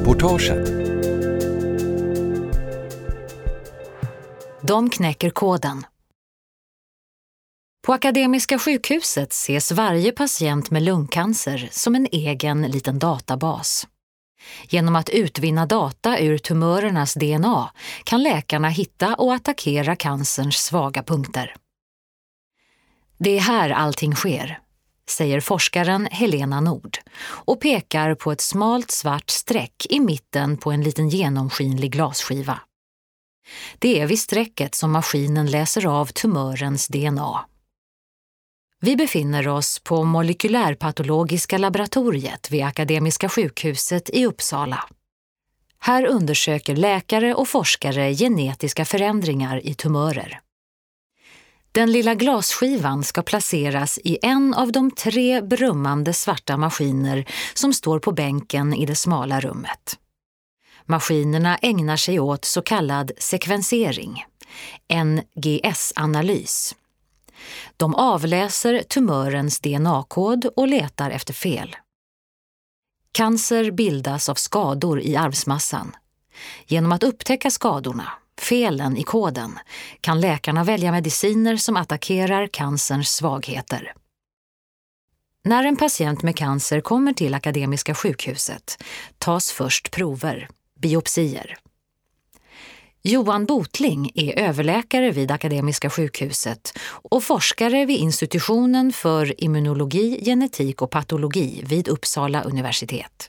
Reportaget De knäcker koden. På Akademiska sjukhuset ses varje patient med lungcancer som en egen liten databas. Genom att utvinna data ur tumörernas DNA kan läkarna hitta och attackera cancerns svaga punkter. Det är här allting sker, säger forskaren Helena Nord och pekar på ett smalt svart streck i mitten på en liten genomskinlig glasskiva. Det är vid strecket som maskinen läser av tumörens DNA. Vi befinner oss på molekylärpatologiska laboratoriet vid Akademiska sjukhuset i Uppsala. Här undersöker läkare och forskare genetiska förändringar i tumörer. Den lilla glasskivan ska placeras i en av de tre brummande svarta maskiner som står på bänken i det smala rummet. Maskinerna ägnar sig åt så kallad sekvensering, NGS-analys. De avläser tumörens DNA-kod och letar efter fel. Cancer bildas av skador i arvsmassan. Genom att upptäcka skadorna, felen i koden, kan läkarna välja mediciner som attackerar cancerns svagheter. När en patient med cancer kommer till Akademiska sjukhuset tas först prover, biopsier. Johan Botling är överläkare vid Akademiska sjukhuset och forskare vid institutionen för immunologi, genetik och patologi vid Uppsala universitet.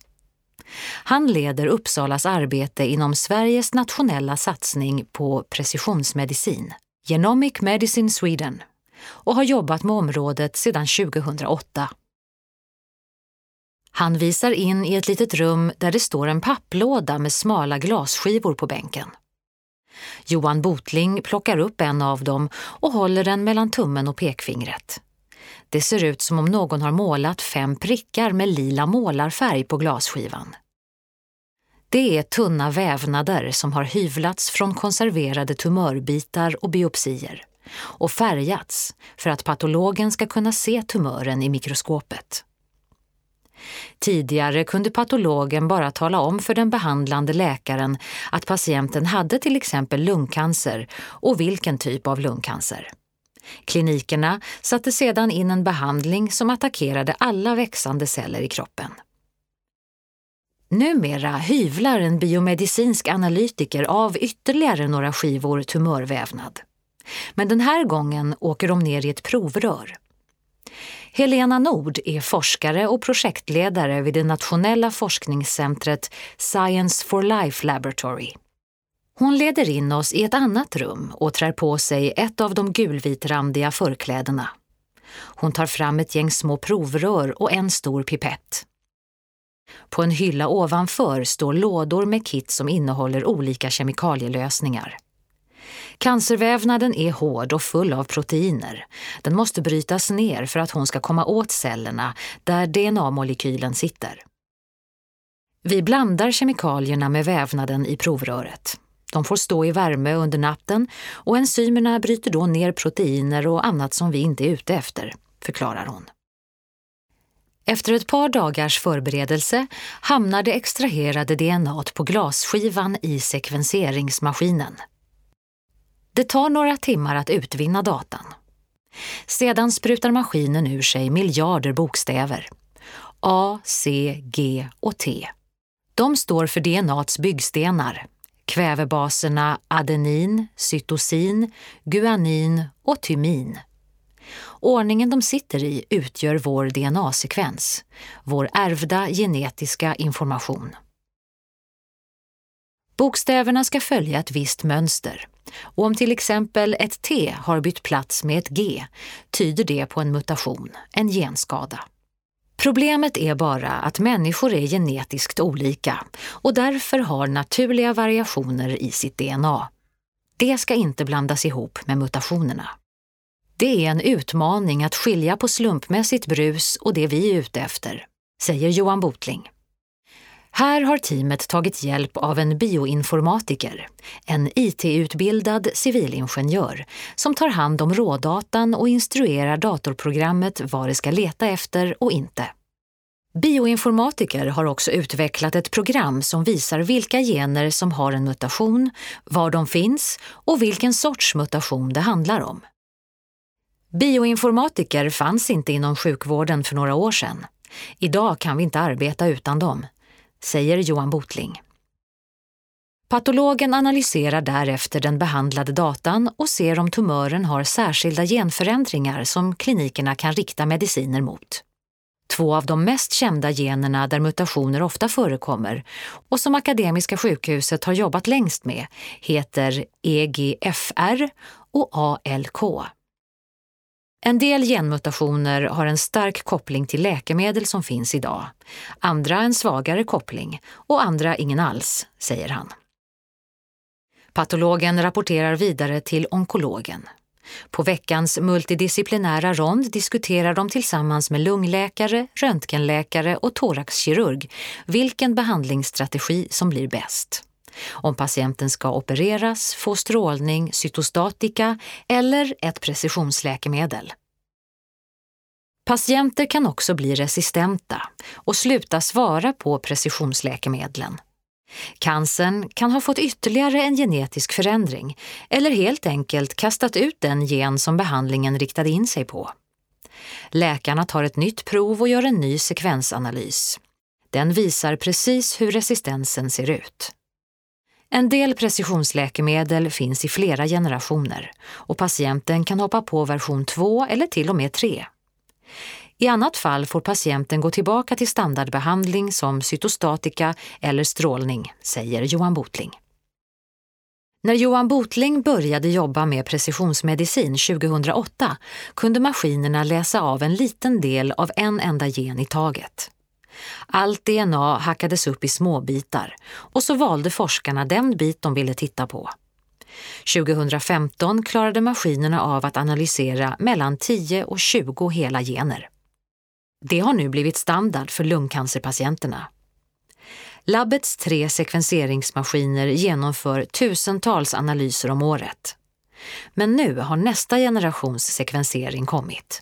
Han leder Uppsalas arbete inom Sveriges nationella satsning på precisionsmedicin, Genomic Medicine Sweden, och har jobbat med området sedan 2008. Han visar in i ett litet rum där det står en papplåda med smala glasskivor på bänken. Johan Botling plockar upp en av dem och håller den mellan tummen och pekfingret. Det ser ut som om någon har målat fem prickar med lila målarfärg på glasskivan. Det är tunna vävnader som har hyvlats från konserverade tumörbitar och biopsier och färgats för att patologen ska kunna se tumören i mikroskopet. Tidigare kunde patologen bara tala om för den behandlande läkaren att patienten hade till exempel lungcancer och vilken typ av lungcancer. Klinikerna satte sedan in en behandling som attackerade alla växande celler i kroppen. Numera hyvlar en biomedicinsk analytiker av ytterligare några skivor tumörvävnad. Men den här gången åker de ner i ett provrör. Helena Nord är forskare och projektledare vid det nationella forskningscentret Science for Life Laboratory. Hon leder in oss i ett annat rum och trär på sig ett av de gulvitrandiga förklädena. Hon tar fram ett gäng små provrör och en stor pipett. På en hylla ovanför står lådor med kit som innehåller olika kemikalielösningar. Cancervävnaden är hård och full av proteiner. Den måste brytas ner för att hon ska komma åt cellerna där DNA-molekylen sitter. Vi blandar kemikalierna med vävnaden i provröret. De får stå i värme under natten och enzymerna bryter då ner proteiner och annat som vi inte är ute efter, förklarar hon. Efter ett par dagars förberedelse hamnar det extraherade DNA på glasskivan i sekvenseringsmaskinen. Det tar några timmar att utvinna datan. Sedan sprutar maskinen ur sig miljarder bokstäver. A, C, G och T. De står för DNAts byggstenar, kvävebaserna adenin, cytosin, guanin och tymin. Ordningen de sitter i utgör vår DNA-sekvens, vår ärvda genetiska information. Bokstäverna ska följa ett visst mönster. Och om till exempel ett T har bytt plats med ett G tyder det på en mutation, en genskada. Problemet är bara att människor är genetiskt olika och därför har naturliga variationer i sitt DNA. Det ska inte blandas ihop med mutationerna. Det är en utmaning att skilja på slumpmässigt brus och det vi är ute efter, säger Johan Botling. Här har teamet tagit hjälp av en bioinformatiker, en IT-utbildad civilingenjör som tar hand om rådatan och instruerar datorprogrammet vad det ska leta efter och inte. Bioinformatiker har också utvecklat ett program som visar vilka gener som har en mutation, var de finns och vilken sorts mutation det handlar om. Bioinformatiker fanns inte inom sjukvården för några år sedan. Idag kan vi inte arbeta utan dem, säger Johan Botling. Patologen analyserar därefter den behandlade datan och ser om tumören har särskilda genförändringar som klinikerna kan rikta mediciner mot. Två av de mest kända generna där mutationer ofta förekommer och som Akademiska sjukhuset har jobbat längst med heter EGFR och ALK. En del genmutationer har en stark koppling till läkemedel som finns idag, andra en svagare koppling och andra ingen alls, säger han. Patologen rapporterar vidare till onkologen. På veckans multidisciplinära rond diskuterar de tillsammans med lungläkare, röntgenläkare och thoraxkirurg vilken behandlingsstrategi som blir bäst. Om patienten ska opereras, få strålning, cytostatika eller ett precisionsläkemedel. Patienter kan också bli resistenta och sluta svara på precisionsläkemedlen. Cancern kan ha fått ytterligare en genetisk förändring eller helt enkelt kastat ut den gen som behandlingen riktade in sig på. Läkarna tar ett nytt prov och gör en ny sekvensanalys. Den visar precis hur resistensen ser ut. En del precisionsläkemedel finns i flera generationer och patienten kan hoppa på version 2 eller till och med 3. I annat fall får patienten gå tillbaka till standardbehandling som cytostatika eller strålning, säger Johan Botling. När Johan Botling började jobba med precisionsmedicin 2008 kunde maskinerna läsa av en liten del av en enda gen i taget. Allt DNA hackades upp i småbitar och så valde forskarna den bit de ville titta på. 2015 klarade maskinerna av att analysera mellan 10 och 20 hela gener. Det har nu blivit standard för lungcancerpatienterna. Labbets tre sekvenseringsmaskiner genomför tusentals analyser om året. Men nu har nästa generations sekvensering kommit.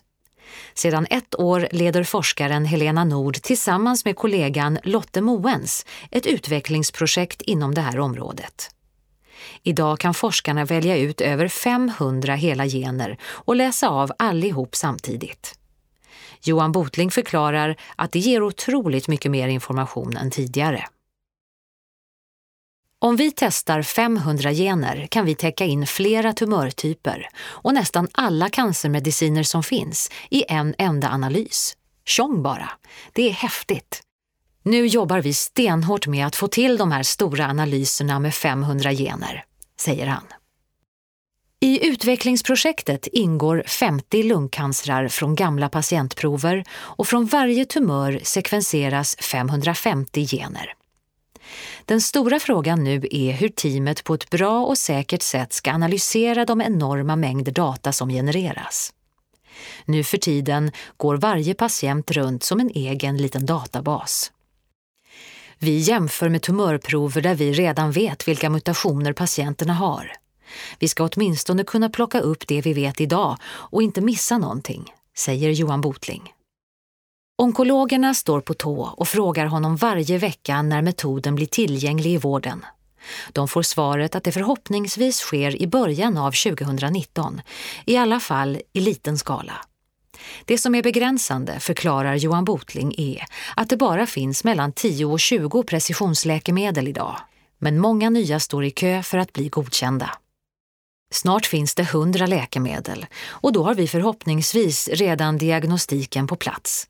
Sedan ett år leder forskaren Helena Nord tillsammans med kollegan Lotte Moens ett utvecklingsprojekt inom det här området. Idag kan forskarna välja ut över 500 hela gener och läsa av allihop samtidigt. Johan Botling förklarar att det ger otroligt mycket mer information än tidigare. Om vi testar 500 gener kan vi täcka in flera tumörtyper och nästan alla cancermediciner som finns i en enda analys. Tjong bara! Det är häftigt. Nu jobbar vi stenhårt med att få till de här stora analyserna med 500 gener, säger han. I utvecklingsprojektet ingår 50 lungcancrar från gamla patientprover och från varje tumör sekvenseras 550 gener. Den stora frågan nu är hur teamet på ett bra och säkert sätt ska analysera de enorma mängder data som genereras. Nu för tiden går varje patient runt som en egen liten databas. Vi jämför med tumörprover där vi redan vet vilka mutationer patienterna har. Vi ska åtminstone kunna plocka upp det vi vet idag och inte missa någonting, säger Johan Botling. Onkologerna står på tå och frågar honom varje vecka när metoden blir tillgänglig i vården. De får svaret att det förhoppningsvis sker i början av 2019, i alla fall i liten skala. Det som är begränsande, förklarar Johan Botling, är att det bara finns mellan 10 och 20 precisionsläkemedel idag. Men många nya står i kö för att bli godkända. Snart finns det 100 läkemedel och då har vi förhoppningsvis redan diagnostiken på plats.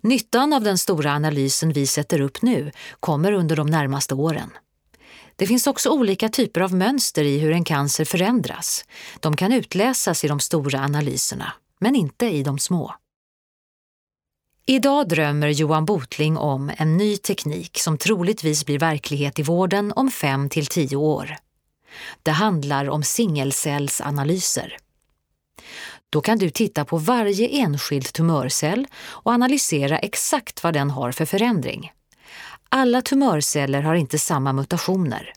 Nyttan av den stora analysen vi sätter upp nu kommer under de närmaste åren. Det finns också olika typer av mönster i hur en cancer förändras. De kan utläsas i de stora analyserna, men inte i de små. Idag drömmer Johan Botling om en ny teknik som troligtvis blir verklighet i vården om fem till tio år. Det handlar om singelcellsanalyser. Då kan du titta på varje enskild tumörcell och analysera exakt vad den har för förändring. Alla tumörceller har inte samma mutationer.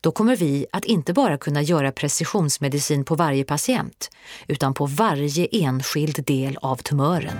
Då kommer vi att inte bara kunna göra precisionsmedicin på varje patient, utan på varje enskild del av tumören.